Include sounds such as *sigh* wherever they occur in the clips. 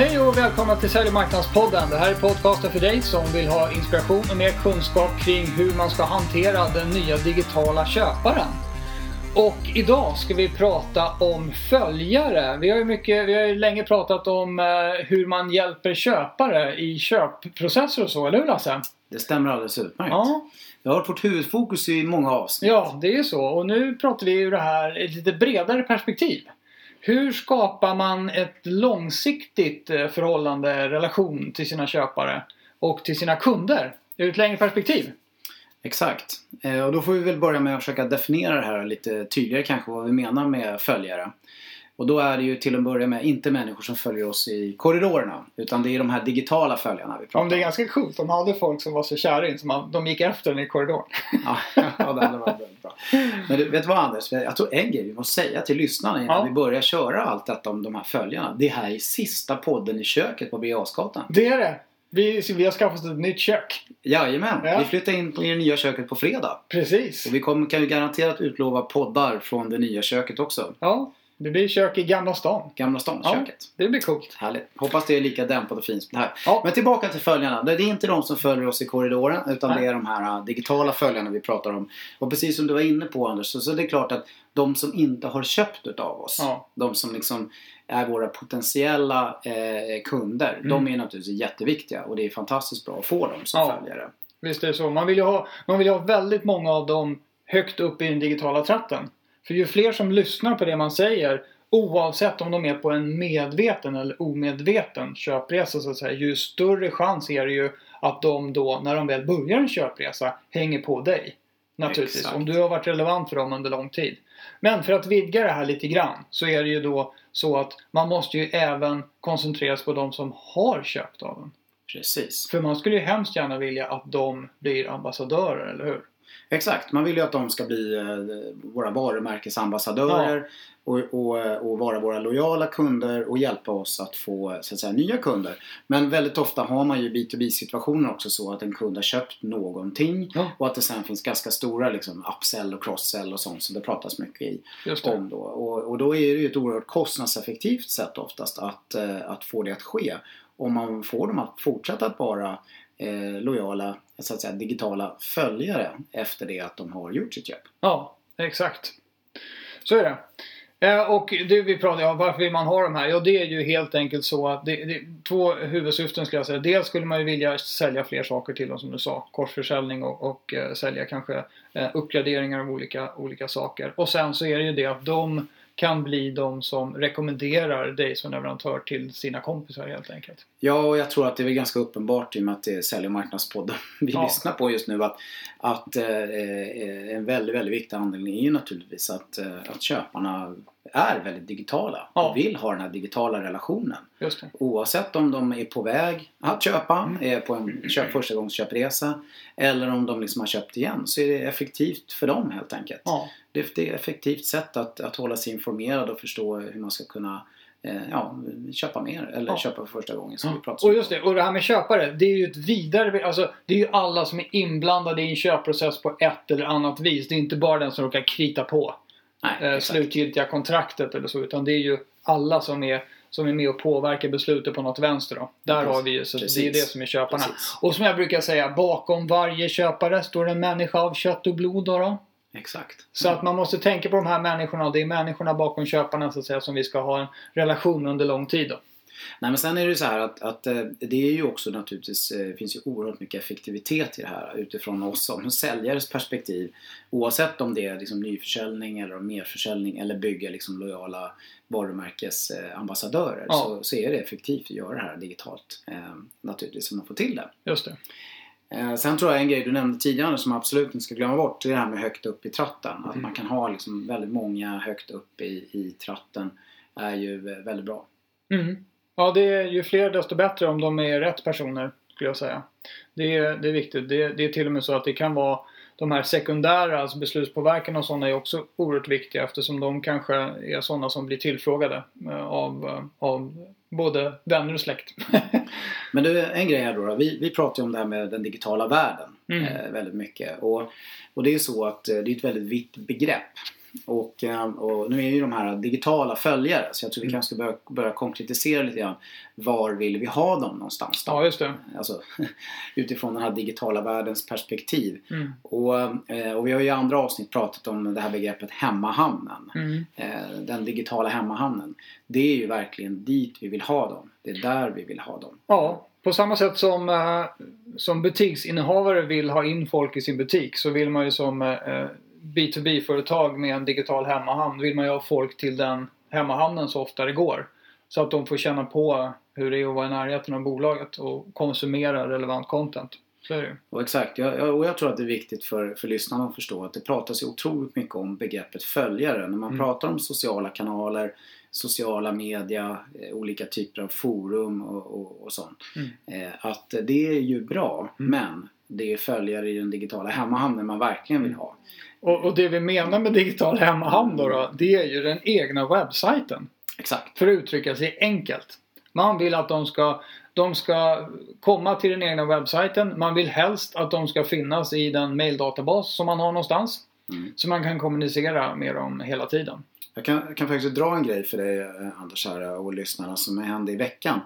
Hej och välkomna till Sälj och marknadspodden. Det här är podcasten för dig som vill ha inspiration och mer kunskap kring hur man ska hantera den nya digitala köparen. Och idag ska vi prata om följare. Vi har ju, mycket, vi har ju länge pratat om eh, hur man hjälper köpare i köpprocesser och så, eller hur Lasse? Det stämmer alldeles utmärkt. Ja, Det har varit vårt huvudfokus i många avsnitt. ja, det är så. Och nu pratar vi ur det här i ett lite bredare perspektiv. Hur skapar man ett långsiktigt eh, förhållande, relation till sina köpare och till sina kunder ur ett längre perspektiv? Exakt. Eh, och då får vi väl börja med att försöka definiera det här lite tydligare kanske vad vi menar med följare. Och då är det ju till att börja med inte människor som följer oss i korridorerna. Utan det är de här digitala följarna vi pratar Om det är ganska coolt. De hade folk som var så kära in så man, de gick efter den i korridoren. Ja, *laughs* det hade varit väldigt. Men du, vet du vad Anders? Jag tror en grej vi måste säga till lyssnarna innan Ja. vi börjar köra allt detta om de här följarna. Det här är sista podden i köket på Birger. Det är det. Vi, vi har skaffat ett nytt kök. Jajamän, Ja. vi flyttar in i det nya köket på fredag. Precis. Och vi kommer, kan ju garanterat utlova poddar från det nya köket också. Ja, det blir kök i Gamla stan. Gamla Ja, ståndsköket. det blir coolt. Härligt. Hoppas det är lika dämpat och fint som det här. Ja. Men tillbaka till följarna. Det är inte de som följer oss i korridoren utan Nej. det är de här äh, digitala följarna vi pratar om. Och precis som du var inne på Anders, så, så det är klart att de som inte har köpt utav oss. Ja. De som liksom är våra potentiella eh, kunder. Mm. De är naturligtvis jätteviktiga och det är fantastiskt bra att få dem som Ja. följare. Visst är det så. Man vill ju ha, man vill ha väldigt många av dem högt upp i den digitala tratten. För ju fler som lyssnar på det man säger Oavsett om de är på en medveten eller omedveten köpresa så att säga. Ju större chans är det ju att de då, när de väl börjar en köpresa, hänger på dig. Naturligtvis. Exakt. Om du har varit relevant för dem under lång tid. Men för att vidga det här lite grann så är det ju då så att man måste ju även koncentrera sig på de som har köpt av en. Precis. För man skulle ju hemskt gärna vilja att de blir ambassadörer, eller hur? Exakt, man vill ju att de ska bli eh, våra varumärkesambassadörer och, och, och vara våra lojala kunder och hjälpa oss att få så att säga, nya kunder. Men väldigt ofta har man ju B2B situationer också så att en kund har köpt någonting Ja. och att det sen finns ganska stora liksom, upsell och cross-sell och sånt som det pratas mycket i, om då. Och, och då är det ju ett oerhört kostnadseffektivt sätt oftast att, eh, att få det att ske. Om man får dem att fortsätta att vara eh, lojala så att säga, digitala följare efter det att de har gjort sitt köp. Ja, exakt. Så är det. Eh, och det vi pratade om, varför vill man ha de här? Ja, det är ju helt enkelt så att det, det två huvudsyften skulle jag säga. Dels skulle man ju vilja sälja fler saker till dem som du sa. Korsförsäljning och, och eh, sälja kanske eh, uppgraderingar av olika, olika saker. Och sen så är det ju det att de kan bli de som rekommenderar dig som leverantör till sina kompisar helt enkelt. Ja, och jag tror att det är väl ganska uppenbart i och med att det är Sälj och marknadspodden *laughs* vi Ja. lyssnar på just nu att, att eh, eh, en väldigt, väldigt viktig anledning är ju naturligtvis att, eh, att köparna är väldigt digitala Ja. och vill ha den här digitala relationen. Oavsett om de är på väg att köpa, Mm. är på en köp, förstagångsköpresa eller om de liksom har köpt igen så är det effektivt för dem helt enkelt. Ja, Det, det är ett effektivt sätt att, att hålla sig informerad och förstå hur man ska kunna eh, ja, köpa mer eller Ja. köpa för första gången som vi Och just det, och det här med köpare. Det är ju ett vidare, alltså det är ju alla som är inblandade i en köpprocess på ett eller annat vis. Det är inte bara den som råkar krita på Nej, eh, slutgiltiga kontraktet eller så. Utan det är ju alla som är, som är med och påverkar beslutet på något vänster då. Där Precis. har vi ju, så det är Precis. det som är köparna. Precis. Och som jag brukar säga, bakom varje köpare står en människa av kött och blod då. då. Exakt. Så att man måste tänka på de här människorna. Det är människorna bakom köparna så att säga som vi ska ha en relation under lång tid då. Nej men sen är det ju så här att, att eh, det är ju också naturligtvis, eh, finns ju oerhört mycket effektivitet i det här utifrån oss som säljares perspektiv. Oavsett om det är liksom nyförsäljning eller om merförsäljning eller bygga liksom lojala varumärkesambassadörer Ja. så, så är det effektivt att göra det här digitalt. Eh, naturligtvis, så man får till det. Just det. Eh, sen tror jag en grej du nämnde tidigare som man absolut inte ska glömma bort. Det är det här med högt upp i tratten. Att Mm. man kan ha liksom väldigt många högt upp i, i tratten är ju eh, väldigt bra. Mm. Ja, det är ju fler desto bättre om de är rätt personer, skulle jag säga. Det är, det är viktigt. Det, det är till och med så att det kan vara de här sekundära, alltså beslutspåverkan och sådana är också oerhört viktiga eftersom de kanske är sådana som blir tillfrågade eh, av, eh, av både vänner och släkt. *laughs* Men du, en grej här då. då. Vi, vi pratar ju om det här med den digitala världen Mm. eh, väldigt mycket. Och, och det är så att eh, det är ett väldigt vitt begrepp. Och, eh, och nu är ju de här digitala följare så jag tror vi Mm. kanske ska börja, börja konkretisera lite grann. Var vill vi ha dem någonstans? Då? Ja, just det. Alltså, *laughs* utifrån den här digitala världens perspektiv. Mm. Och, eh, och vi har ju i andra avsnitt pratat om det här begreppet hemmahamnen. Mm. Eh, Den digitala hemmahamnen. Det är ju verkligen dit vi vill ha dem. Det är där vi vill ha dem. Ja, på samma sätt som, eh, som butiksinnehavare vill ha in folk i sin butik så vill man ju som eh, B2B-företag med en digital hemmahamn vill man ju ha folk till den hemmahamnen så ofta det går. Så att de får känna på hur det är att vara i närheten av bolaget och konsumera relevant content. Så är det. Och exakt, jag, och jag tror att det är viktigt för, för lyssnarna att förstå att det pratas ju otroligt mycket om begreppet följare. När man Mm. pratar om sociala kanaler, sociala media, eh, olika typer av forum och, och, och sånt. Mm. Eh, att det är ju bra, Mm. men det är följare i den digitala hemmahamnen man verkligen vill ha. Och, och det vi menar med digital hemmahamn då, då, det är ju den egna webbsajten. Exakt. För att uttrycka sig enkelt. Man vill att de ska, de ska komma till den egna webbsajten. Man vill helst att de ska finnas i den maildatabas som man har någonstans. Mm. Så man kan kommunicera med dem hela tiden. Jag kan, jag kan faktiskt dra en grej för dig eh, Anders här och lyssnarna som hände i veckan.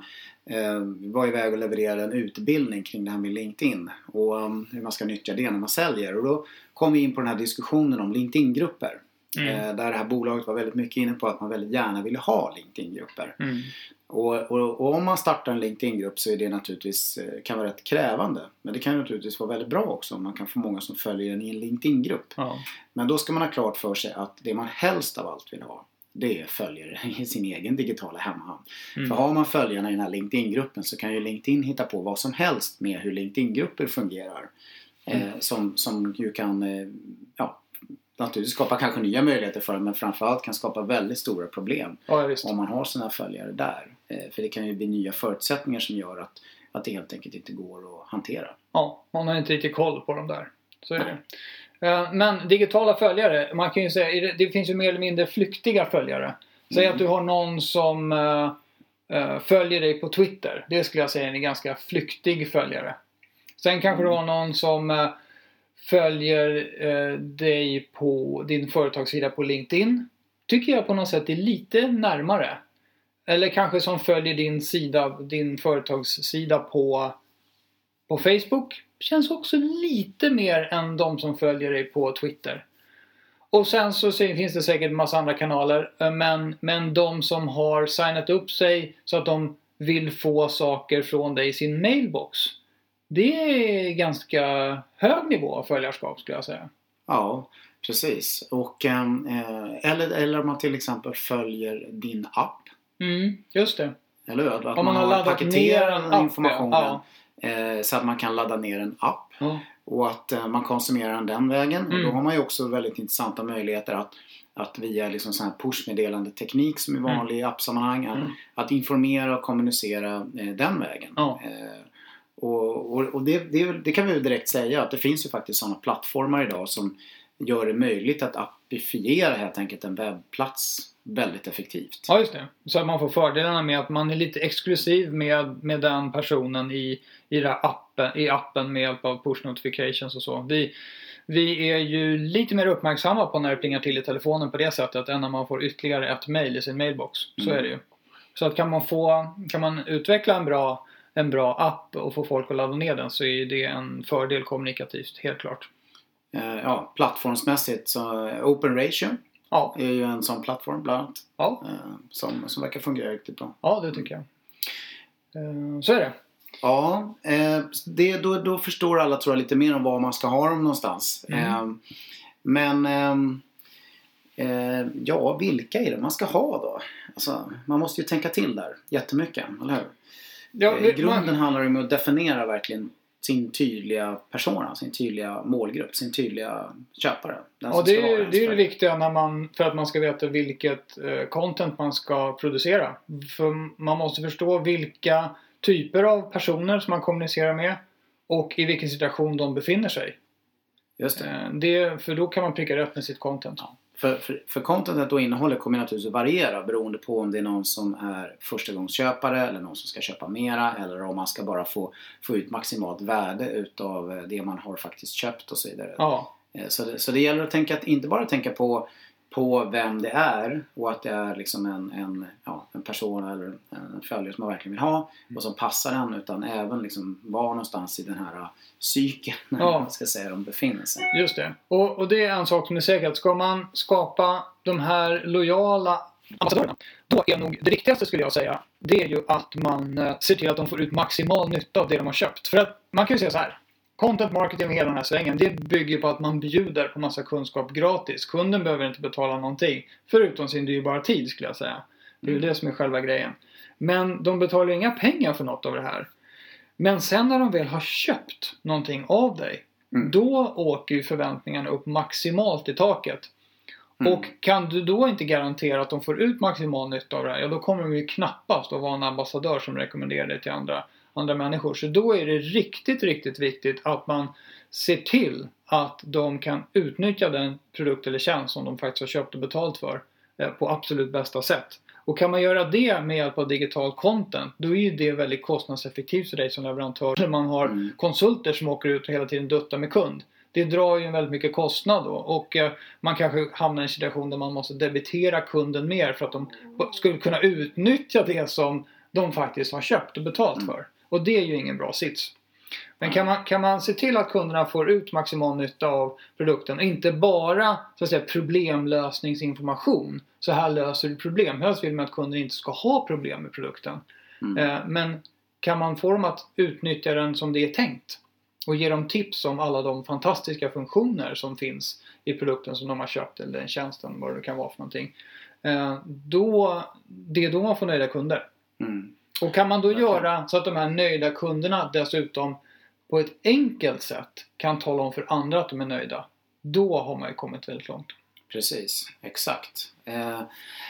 Eh, vi var iväg och levererade en utbildning kring det här med LinkedIn och um, hur man ska nyttja det när man säljer. Och då kom vi in på den här diskussionen om LinkedIn-grupper. Mm. Eh, där det här bolaget var väldigt mycket inne på att man väldigt gärna ville ha LinkedIn-grupper. Mm. Och, och, och om man startar en LinkedIn-grupp så är det naturligtvis, eh, kan vara rätt krävande. Men det kan naturligtvis vara väldigt bra också om man kan få många som följer en i en LinkedIn-grupp. Ja. Men då ska man ha klart för sig att det man helst av allt vill ha det är följare *laughs* i sin egen digitala hemhamn. Mm. För har man följarna i den här LinkedIn-gruppen så kan ju LinkedIn hitta på vad som helst med hur LinkedIn-grupper fungerar. Eh, som, som ju kan eh, ja, naturligtvis skapa kanske nya möjligheter för men framförallt kan skapa väldigt stora problem ja, om man har sina följare där. Eh, för det kan ju bli nya förutsättningar som gör att, att det helt enkelt inte går att hantera. Ja, man har inte riktigt koll på dem där. Så är det. Eh, Men digitala följare, man kan ju säga, det- finns ju mer eller mindre flyktiga följare. Säg Mm. att du har någon som eh, eh, följer dig på Twitter. Det skulle jag säga är en ganska flyktig följare. Sen kanske du har någon som följer dig på din företagssida på LinkedIn. Tycker jag på något sätt är lite närmare. Eller kanske som följer din sida, din företagssida på, på Facebook. Känns också lite mer än de som följer dig på Twitter. Och sen så finns det säkert en massa andra kanaler. eh, Men, men de som har signat upp sig så att de vill få saker från dig i sin mailbox. Det är ganska hög nivå av följarskap skulle jag säga. Ja, precis. Och, ehm, eh, eller, eller om man till exempel följer din app. Mm, just det. Eller hur? Att Om man har laddat ner en app, informationen ja. Eh, så att man kan ladda ner en app. Ja. Och att eh, man konsumerar den den vägen. Och Mm. då har man ju också väldigt intressanta möjligheter att, att via liksom sån här pushmeddelande teknik som är vanlig i appsammanhang att, Mm. att informera och kommunicera eh, den vägen. Ja. Och och, och det, det, det kan vi direkt säga att det finns ju faktiskt sådana plattformar idag som gör det möjligt att appifiera helt enkelt en webbplats väldigt effektivt. Ja, just det. Så att man får fördelarna med att man är lite exklusiv med, med den personen i, i, appen, i appen med hjälp av push notifications och så. Vi, vi är ju lite mer uppmärksamma på när det plingar till i telefonen på det sättet än när man får ytterligare ett mail i sin mailbox. Så Mm. är det ju. Så att kan man, få, kan man utveckla en bra, en bra app och få folk att ladda ner den så är det en fördel kommunikativt, helt klart. Eh, ja, plattformsmässigt så eh, Open Ratio Ja, är ju en sån plattform bland annat. ja, eh, Som, som verkar fungera riktigt bra. ja det tycker jag. Så är det. Ja, det, då, då förstår alla tror jag lite mer om var man ska ha dem någonstans. Mm. Men ehm, eh, ja, vilka är det man ska ha då? Alltså, man måste ju tänka till där jättemycket, eller hur? Ja, I grunden handlar det om att definiera verkligen sin tydliga persona, sin tydliga målgrupp, sin tydliga köpare. Ja, det är, det är det viktiga när man, för att man ska veta vilket eh, content man ska producera. För man måste förstå vilka typer av personer som man kommunicerar med och i vilken situation de befinner sig. Just det. Eh, det, för då kan man pricka rätt med sitt content. För, för, för contentet och innehållet kommer naturligtvis att variera beroende på om det är någon som är förstagångsköpare eller någon som ska köpa mera eller om man ska bara få, få ut maximalt värde utav eh, det man har faktiskt köpt och så vidare. Ja, Eh, Så det, så det gäller att tänka, att inte bara tänka på, på vem det är och att det är liksom en, en, ja, en person eller en följare som man verkligen vill ha och som passar en utan även liksom var någonstans i den här cykeln *laughs* Ja. man ska säga, de befinner sig. Just det. Och, och det är en sak som är säkert. Ska man skapa de här lojala ambassadörerna. Då är nog det viktigaste skulle jag säga. Det är ju att man eh, ser till att de får ut maximal nytta av det de har köpt. För att man kan ju säga så här. Content marketing och hela den här svängen. Det bygger på att man bjuder på massa kunskap gratis. Kunden behöver inte betala någonting. Förutom sin dyrbara tid skulle jag säga. Det är ju det som är själva grejen. Men de betalar inga pengar för något av det här. Men sen när de väl har köpt någonting av dig. Mm. Då åker ju förväntningarna upp maximalt i taket. Mm. Och kan du då inte garantera att de får ut maximal nytta av det här, ja då kommer de ju knappast att vara en ambassadör som rekommenderar det till andra, andra människor. Så då är det riktigt, riktigt viktigt att man ser till att de kan utnyttja den produkt eller tjänst som de faktiskt har köpt och betalt för eh, på absolut bästa sätt. Och kan man göra det med hjälp av digital content, då är ju det väldigt kostnadseffektivt för dig som leverantör. Man har Mm. konsulter som åker ut och hela tiden duttar med kund. Det drar ju en väldigt mycket kostnad då och eh, man kanske hamnar i en situation där man måste debitera kunden mer för att de b- skulle kunna utnyttja det som de faktiskt har köpt och betalt för. Och det är ju ingen bra sits. Men kan man, kan man se till att kunderna får ut maximal nytta av produkten och inte bara så att säga, problemlösningsinformation. Så här löser du problem. Helst vill man att kunden inte ska ha problem med produkten. Mm. Eh, Men kan man få dem att utnyttja den som det är tänkt och ge dem tips om alla de fantastiska funktioner som finns i produkten som de har köpt eller den tjänsten, vad det kan vara för någonting. eh, Då, det är då man får nöjda kunder. Och kan man då göra så att de här nöjda kunderna dessutom på ett enkelt sätt kan tala om för andra att de är nöjda. Då har man ju kommit väldigt långt. Precis, exakt. Eh,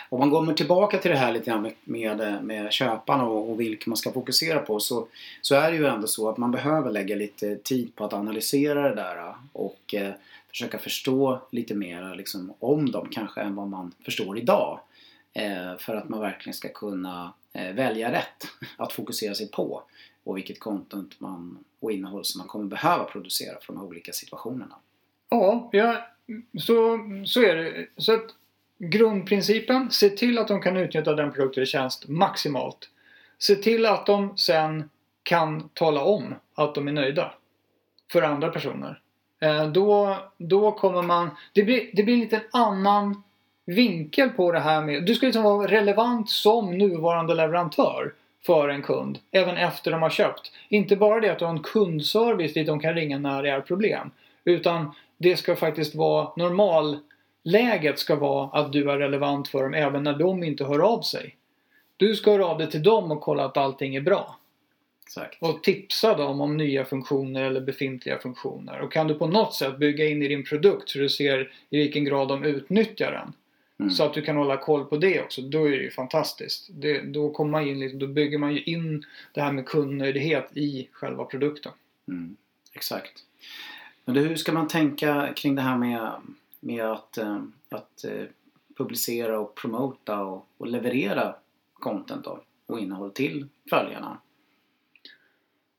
om man kommer tillbaka till det här lite grann med, med, med köparna och, och vilka man ska fokusera på så, så är det ju ändå så att man behöver lägga lite tid på att analysera det där och eh, försöka förstå lite mer liksom, om dem kanske än vad man förstår idag. Eh, för att man verkligen ska kunna eh, Eh, välja rätt att fokusera sig på och vilket content man, och innehåll som man kommer behöva producera för de här olika situationerna. Ja, ja så, så är det. Så att grundprincipen, se till att de kan utnyttja den produkt eller tjänst maximalt. Se till att de sen kan tala om att de är nöjda för andra personer. Eh, då, då kommer man... Det blir, det blir en liten annan vinkel på det här med... Du ska liksom vara relevant som nuvarande leverantör för en kund. Även efter de har köpt. Inte bara det att du har en kundservice dit de kan ringa när det är problem. Utan det ska faktiskt vara normalläget ska vara att du är relevant för dem även när de inte hör av sig. Du ska höra av dig till dem och kolla att allting är bra. Exakt. Och tipsa dem om nya funktioner eller befintliga funktioner. Och kan du på något sätt bygga in i din produkt så du ser i vilken grad de utnyttjar den. Mm. Så att du kan hålla koll på det också. Då är det ju fantastiskt. Det, då, kommer man in, lite- då bygger man ju in det här med kundnöjdhet i själva produkten. Mm, exakt. Men hur ska man tänka kring det här med, med att, eh, att eh, publicera och promota och, och leverera content då, och innehåll till följarna?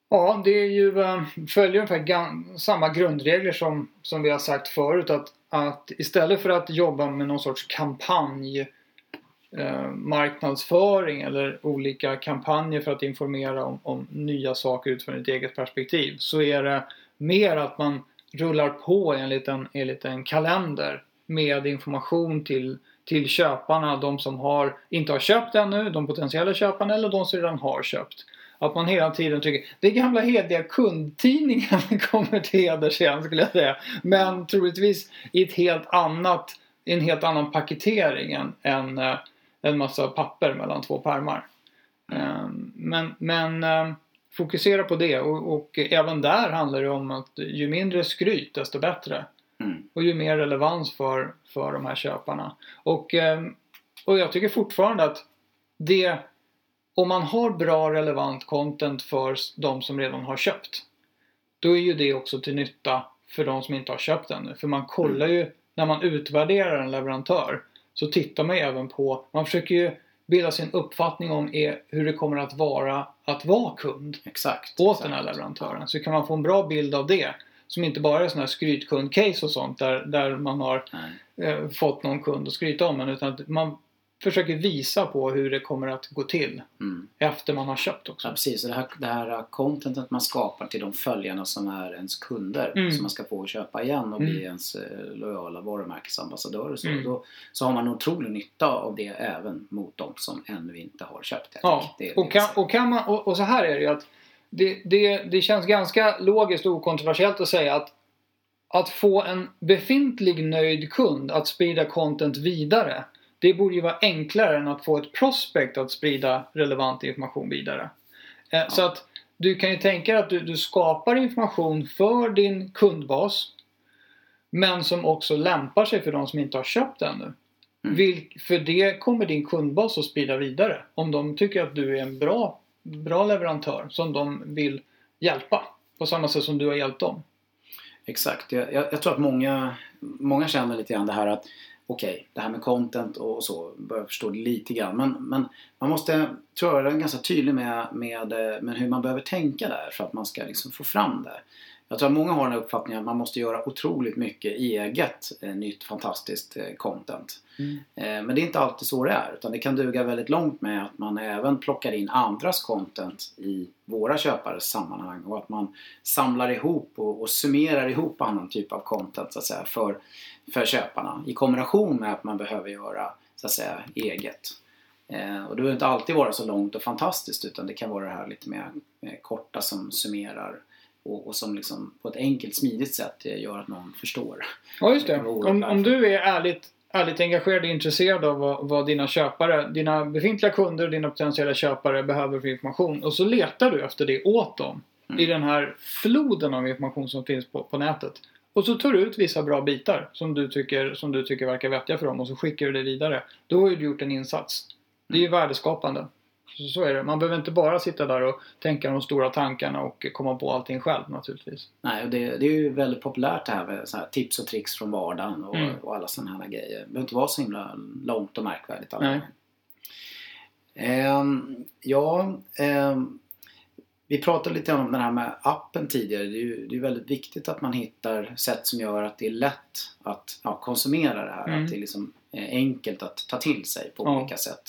Ja, det är ju, eh, följer ungefär samma grundregler som, som vi har sagt förut. Att, att istället för att jobba med någon sorts kampanj eh, marknadsföring eller olika kampanjer för att informera om, om nya saker utifrån ett eget perspektiv så är det mer att man rullar på enligt en enligt en kalender med information till, till köparna, de som har, inte har köpt ännu, de potentiella köparna eller de som redan har köpt. Att man hela tiden tycker, det är gamla hederliga kundtidningen kommer till heders igen skulle jag säga. Men troligtvis i ett helt annat, en helt annan paketering än, än eh, en massa papper mellan två pärmar. Eh, Men, men eh, fokusera på det och, och även där handlar det om att ju mindre skryt desto bättre. Mm. Och ju mer relevans för, för de här köparna. Och, eh, och jag tycker fortfarande att det om man har bra relevant content för de som redan har köpt. Då är ju det också till nytta för de som inte har köpt ännu. För man kollar ju, när man utvärderar en leverantör så tittar man ju även på, man försöker ju bilda sin uppfattning om är, hur det kommer att vara att vara kund Exakt. åt exakt. den här leverantören. Så kan man få en bra bild av det. som inte bara är sådana här skrytkund-case och sånt där, där man har eh, fått någon kund att skryta om en utan att man försöker visa på hur det kommer att gå till Mm. efter man har köpt också. Ja, precis. Och det här, det här contentet man skapar till de följarna som är ens kunder Mm. som man ska få köpa igen och Mm. bli ens eh, lojala varumärkesambassadörer. Så, Mm. då, så har man otrolig nytta av det även mot de som ännu inte har köpt. Ja. Det och kan, liksom- och, kan man, och, och så här är det ju att det, det, det känns ganska logiskt och okontroversiellt att säga att att få en befintlig nöjd kund att sprida content vidare det borde ju vara enklare än att få ett prospect att sprida relevant information vidare. Eh, Så att du kan ju tänka dig att du, du skapar information för din kundbas men som också lämpar sig för de som inte har köpt ännu. Mm. Vilk, för det kommer din kundbas att sprida vidare. Om de tycker att du är en bra, bra leverantör som de vill hjälpa. På samma sätt som du har hjälpt dem. Exakt. Jag, jag, jag tror att många, många känner lite grann det här att okej, det här med content och så börjar förstå det lite grann. Men, men man måste, tror jag, vara ganska tydlig med, med, eh, med hur man behöver tänka där för att man ska liksom få fram det. Jag tror att många har den uppfattningen att man måste göra otroligt mycket eget eh, nytt fantastiskt eh, content. Mm. Eh, men det är inte alltid så det är. Utan det kan duga väldigt långt med att man även plockar in andras content i våra köpares sammanhang. Och att man samlar ihop och, och summerar ihop annan typ av content så att säga för, för köparna. I kombination med att man behöver göra så att säga eget. Eh, och det behöver inte alltid vara så långt och fantastiskt utan det kan vara det här lite mer korta som summerar och, och som liksom på ett enkelt smidigt sätt gör att någon förstår. Ja, just det. Om, om du är ärligt, ärligt engagerad och intresserad av vad, vad dina köpare, dina befintliga kunder och dina potentiella köpare behöver för information och så letar du efter det åt dem Mm. i den här floden av information som finns på, på nätet. Och så tar du ut vissa bra bitar som du, tycker, som du tycker verkar vettiga för dem och så skickar du det vidare. Då har du gjort en insats. Det är Mm. ju värdeskapande. Så, är det. Man behöver inte bara sitta där och tänka de stora tankarna och komma på allting själv naturligtvis. Nej, och det, det är ju väldigt populärt det här med här tips och tricks från vardagen och, Mm. och alla sådana här grejer. Det behöver inte vara så himla långt och märkvärdigt alla Nej. Ehm, ja, ehm, vi pratade lite om det här med appen tidigare. Det är ju det är väldigt viktigt att man hittar sätt som gör att det är lätt att ja, konsumera det här. Mm. Att det är liksom eh, enkelt att ta till sig på Ja. olika sätt.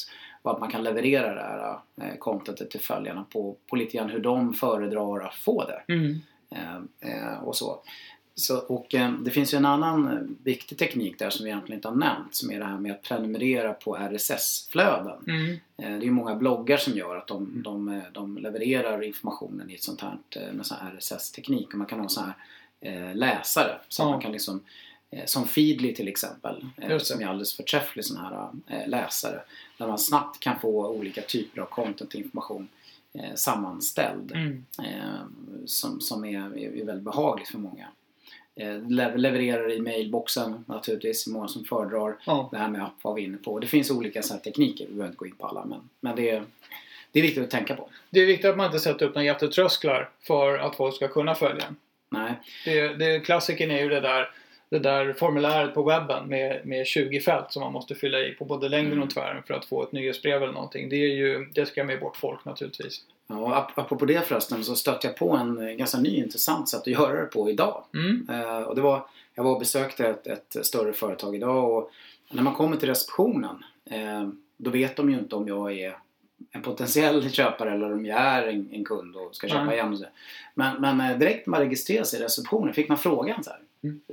Och att man kan leverera det här eh, contentet till följarna på, på lite grann hur de föredrar att få det. Mm. Eh, eh, och så. så och eh, det finns ju en annan eh, viktig teknik där som vi egentligen inte har nämnt som är det här med att prenumerera på RSS-flöden. Mm. Eh, det är ju många bloggar som gör att de, de, eh, de levererar informationen i ett sånt här med sån RSS-teknik och man kan ha sån här eh, läsare så Ja. man kan liksom som Feedly till exempel, eh, som är alldeles förträfflig sån här eh, läsare. Där man snabbt kan få olika typer av content och information eh, sammanställd Mm. eh, som, som är, är, väldigt behagligt för många. Eh, le- levererar i mailboxen naturligtvis, många som föredrar Ja. det här med app var vi inne på. Det finns olika så tekniker, vi behöver inte gå in på alla men, men det, är, det är viktigt att tänka på. Det är viktigt att man inte sätter upp några jättetrösklar för att folk ska kunna följa en. Nej, Det, det, klassikern är ju det där, det där formuläret på webben med, med 20 fält som man måste fylla i på både längden Mm. och tvären för att få ett nyhetsbrev eller någonting. Det, är ju, det skrämmer bort folk naturligtvis. ja, och ap- apropå det förresten så stötte jag på en eh, ganska ny intressant sätt att göra det på idag. Mm. Eh, och det var, jag var och besökte ett, ett större företag idag och när man kommer till receptionen eh, då vet de ju inte om jag är en potentiell *laughs* köpare eller om jag är en, en kund och ska köpa Nej. igen. Men, men eh, direkt när man registrerar sig i receptionen fick man frågan så här.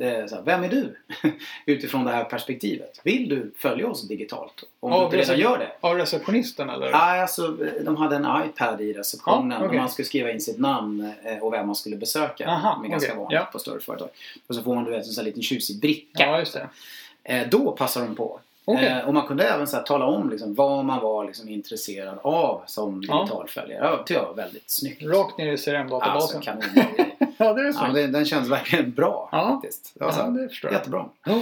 Mm. Eh, så här Vem är du? *laughs* Utifrån det här perspektivet. Vill du följa oss digitalt? Om Ja, du inte redan gör det. Av receptionisten eller? Nej, alltså de hade en iPad i receptionen okej. och man skulle skriva in sitt namn eh, och vem man skulle besöka. Aha, med ganska okej. vanligt Ja. på större företag. Och så får man du vet, en sån här liten tjusig bricka. Ja, just det. Eh, då passar de på. Eh, och man kunde även så här, tala om liksom, vad man var liksom, intresserad av som Ja. digitalföljare. Ja, det tycker jag var väldigt snyggt. Rakt ner i Alltså CRM-databasen. kanon. Ja, det är så. ja, den, den känns verkligen bra Ja. faktiskt. Det var så Ja, det förstår jag. jättebra. Ja.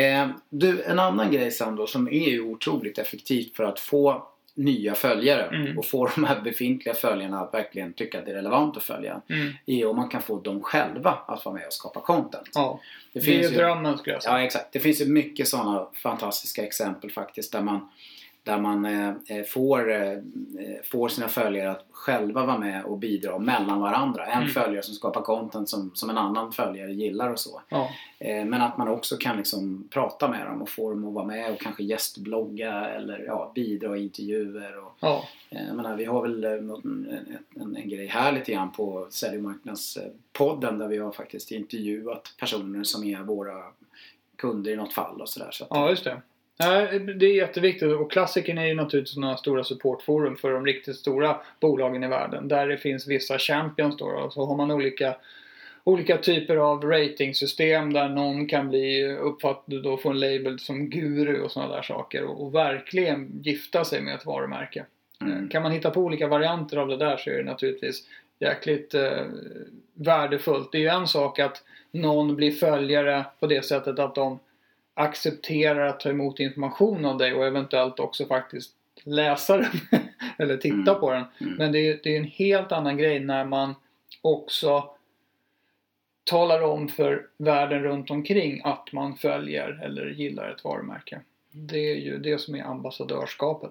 Eh, du, en annan grej sen då som är ju otroligt effektivt för att få nya följare Mm. och få de här befintliga följarna att verkligen tycka att det är relevant att följa. Mm. är om man kan få dem själva att vara med och skapa content. ja. Det Det är finns ju, drömmen skulle jag säga. ja exakt. Det finns ju mycket sådana fantastiska exempel faktiskt där man Där man eh, eh, får, eh, får sina följare att själva vara med och bidra mellan varandra. En Mm. följare som skapar content som, som en annan följare gillar och så. Ja. Men att man också kan liksom prata med dem och få dem att vara med och kanske gästblogga eller ja, bidra i intervjuer. Och, Ja. menar, vi har väl en, en, en grej här lite grann på Sälj och marknadspodden där vi har faktiskt intervjuat personer som är våra kunder i något fall och sådär. Så ja, just det. Nej, Det är jätteviktigt och klassikern är ju naturligtvis några stora supportforum för de riktigt stora bolagen i världen. Där det finns vissa champions då och så har man olika Olika typer av ratingsystem där någon kan bli uppfattad och få en label som guru och sådana där saker och, och verkligen gifta sig med ett varumärke. Mm. Kan man hitta på olika varianter av det där så är det naturligtvis jäkligt eh, värdefullt. Det är ju en sak att någon blir följare på det sättet att de accepterar att ta emot information av dig och eventuellt också faktiskt läsa den *laughs* eller titta Mm. på den. Mm. Men det är, det är en helt annan grej när man också talar om för världen runt omkring att man följer eller gillar ett varumärke. Det är ju det som är ambassadörskapet.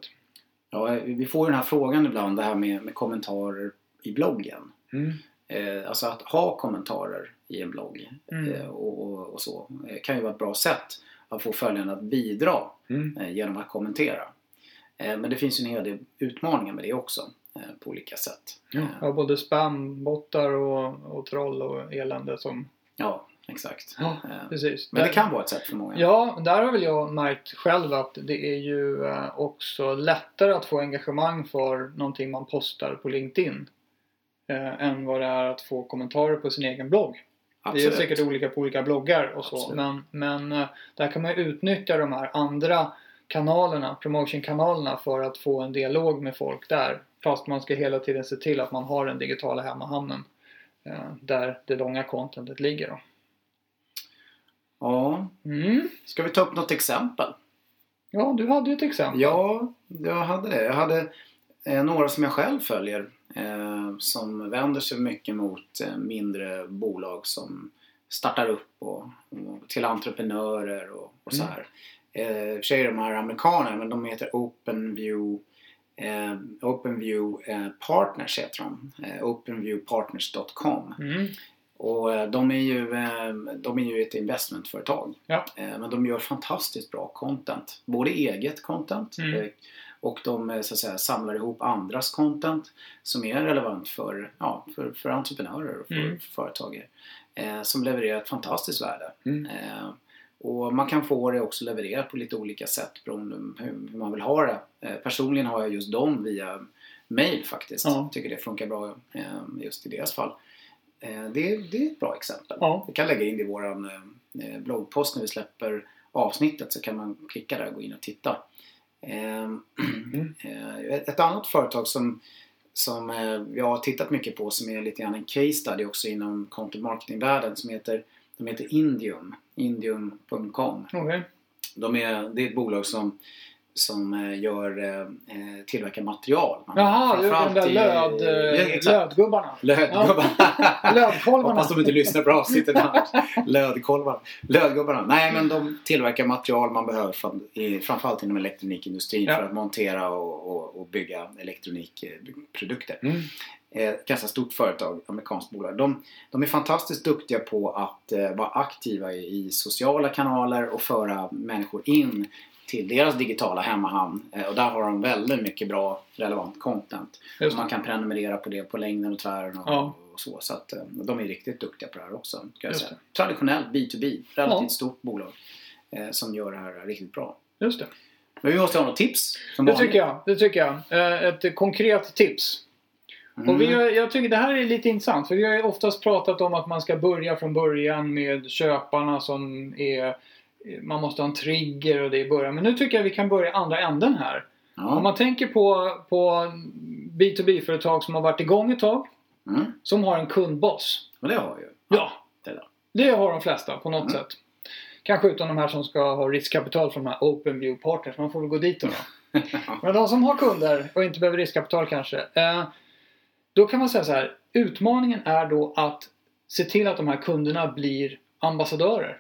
Ja, vi får ju den här frågan ibland det här med, med kommentarer i bloggen. Mm. Eh, alltså att ha kommentarer i en blogg Mm. eh, och, och, och så eh, kan ju vara ett bra sätt att få följarna att bidra Mm. eh, genom att kommentera. Eh, men det finns ju en hel del utmaningar med det också eh, på olika sätt. Eh, Ja, både spambottar och, och troll och elände som... ja exakt. Ja, Eh, precis. men det kan vara ett sätt för många. Ja, där har väl jag märkt själv att det är ju eh, också lättare att få engagemang för någonting man postar på LinkedIn. Än vad det är att få kommentarer på sin egen blogg. Det är säkert olika på olika bloggar och så. Absolut. Men, men eh, där kan man ju utnyttja de här andra kanalerna, promotion-kanalerna för att få en dialog med folk där. Fast man ska hela tiden se till att man har den digitala hemmahamnen. eh, Där det långa contentet ligger då. Ja, Mm. ska vi ta upp något exempel? Ja, du hade ju ett exempel. Ja, jag hade det. Jag hade några som jag själv följer eh, som vänder sig mycket mot eh, mindre bolag som startar upp och, och till entreprenörer och, och så Mm. här. Eh, I och för sig är de här amerikaner men de heter OpenView eh, OpenView eh, Partners heter de. Eh, OpenViewPartners.com Mm. och eh, de är ju, eh, de är ju ett investmentföretag. Ja. Eh, Men de gör fantastiskt bra content. Både eget content Mm. Och de eh, så att säga, samlar ihop andras content som är relevant för, ja, för, för entreprenörer och för, Mm. för företagare. Eh, som levererar ett fantastiskt värde. Mm. Eh, och man kan få det också levererat på lite olika sätt beroende på hur, hur man vill ha det. Eh, personligen har jag just dem via mail faktiskt. Ja. Tycker det funkar bra eh, just i deras fall. Eh, det, det är ett bra exempel. Ja. Vi kan lägga in det i våran bloggpost när vi släpper avsnittet så kan man klicka där och gå in och titta. Ehm, Mm. *clears throat* eh, ett annat företag som, som eh, jag har tittat mycket på som är lite grann en case study också inom content marketing-världen som heter, de heter Indium, indium.com. Okej. De är, det är ett bolag som, som eh, gör, eh, tillverkar material. Man- Jaha, de där i- löd, Ja, eh, exakt. lödgubbarna. Lödgubbar. Lödkolvarna. Hoppas de inte lyssnar på avsnittet annars. Lödkolvar. Lödgubbarna. Nej men de tillverkar material man behöver för, i, framförallt inom elektronikindustrin Ja. för att montera och, och, och bygga elektronikprodukter. Mm. Eh, Ett ganska stort företag, amerikanskt bolag. De, de är fantastiskt duktiga på att eh, vara aktiva i, i sociala kanaler och föra människor in till deras digitala hemmahamn. Eh, och där har de väldigt mycket bra relevant content. Man kan prenumerera på det på längden och tvären och, Ja. och så. Så att eh, de är riktigt duktiga på det här också. Ska jag säga. Traditionellt B2B, relativt Ja. stort bolag eh, som gör det här riktigt bra. Just det. Men vi måste ha något tips. Som Det vanligt. tycker jag. Det tycker jag. Eh, Ett konkret tips. Mm. Och vi, har- jag tycker det här är lite intressant för vi har ju oftast pratat om att man ska börja från början med köparna som är man måste ha en trigger och det i början. Men nu tycker jag vi kan börja andra änden här. Om ja. man tänker på, på B2B-företag som har varit igång ett tag. mm. Som har en kundbas. Men det har ju. Ja, Det det har de flesta på något Mm. sätt. Kanske utan de här som ska ha riskkapital från de här OpenView Partners. Man får väl gå dit då. då. *laughs* Men de som har kunder och inte behöver riskkapital kanske. Eh, då kan man säga så här. Utmaningen är då att se till att de här kunderna blir ambassadörer.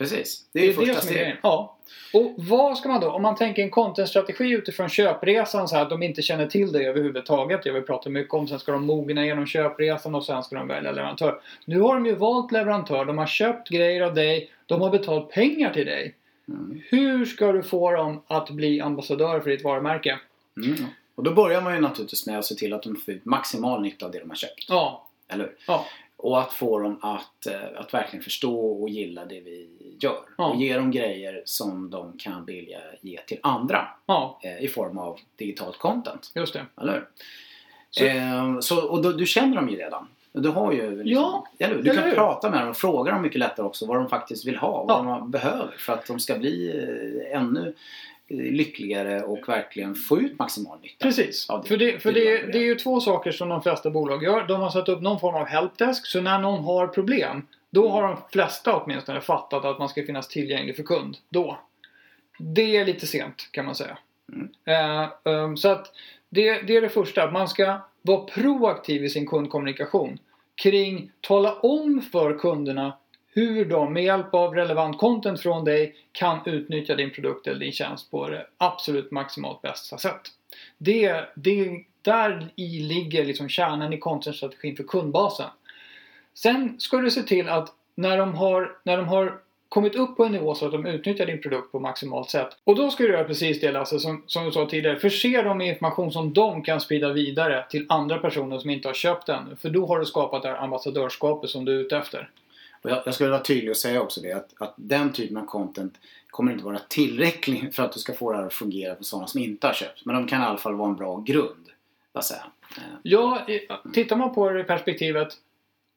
Precis. Det är ju första steget. Ja. Och vad ska man då, om man tänker en contentstrategi utifrån köpresan så här att de inte känner till det överhuvudtaget. Jag vill prata mycket om, sen ska de mogna genom köpresan och sen ska de välja leverantör. Nu har de ju valt leverantör, de har köpt grejer av dig, de har betalt pengar till dig. Mm. Hur ska du få dem att bli ambassadörer för ditt varumärke? Mm. Och då börjar man ju naturligtvis med att se till att de får ut maximal nytta av det de har köpt. Ja. Eller hur? Ja. Och att få dem att, eh, att verkligen förstå och gilla det vi gör. Ja. Och ge dem grejer som de kan vilja ge till andra. Ja, eh, I form av digitalt content. just det. Eller? Så- Eh, så, och då, du känner dem ju redan. Du har ju liksom, Ja, eller? Du eller kan hur? prata med dem och fråga dem mycket lättare också vad de faktiskt vill ha. Vad Ja. de behöver för att de ska bli ännu lyckligare och verkligen få ut maximal nytta. Precis. Det- för det, för det det, är ju två saker som de flesta bolag gör. De har satt upp någon form av helpdesk. Så när någon har problem, då har de flesta åtminstone fattat att man ska finnas tillgänglig för kund. Då. Det är lite sent kan man säga. Mm. Eh, um, så att det, det är det första. Man ska vara proaktiv i sin kundkommunikation. Kring tala om för kunderna hur de med hjälp av relevant content från dig kan utnyttja din produkt eller din tjänst på det absolut maximalt bästa sätt. Det, det, där i ligger liksom kärnan i contentstrategin för kundbasen. Sen ska du se till att när de har, när de har kommit upp på en nivå så att de utnyttjar din produkt på maximalt sätt. Och då ska du göra precis det Lasse, som, som du sa tidigare. Förse dem med information som de kan sprida vidare till andra personer som inte har köpt den. För då har du skapat det här ambassadörskapet som du är ute efter. Och jag, jag skulle vara tydlig och säga också det att, att den typen av content kommer inte vara tillräcklig för att du ska få det här att fungera för sådana som inte har köpt. Men de kan i alla fall vara en bra grund. Vad säger Ja, tittar man på det i perspektivet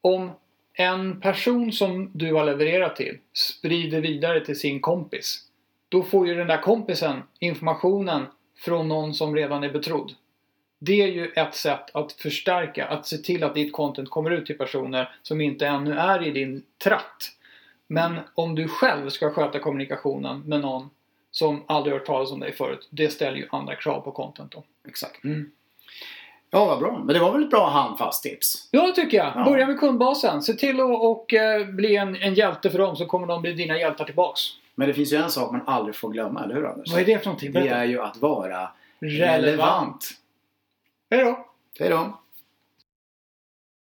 om en person som du har levererat till sprider vidare till sin kompis. Då får ju den där kompisen informationen från någon som redan är betrodd. Det är ju ett sätt att förstärka, att se till att ditt content kommer ut till personer som inte ännu är i din tratt. Men om du själv ska sköta kommunikationen med någon som aldrig hört talas om dig förut. Det ställer ju andra krav på content då. Exakt. Mm. Ja, vad bra. Men det var väl ett bra handfast tips? Ja, det tycker jag. Ja. Börja med kundbasen. Se till att och, eh, bli en, en hjälte för dem så kommer de bli dina hjältar tillbaks. Men det finns ju en sak man aldrig får glömma, eller hur Anders? Vad är det för någonting? Det är ju att vara Relevant. Hej då! Hej då!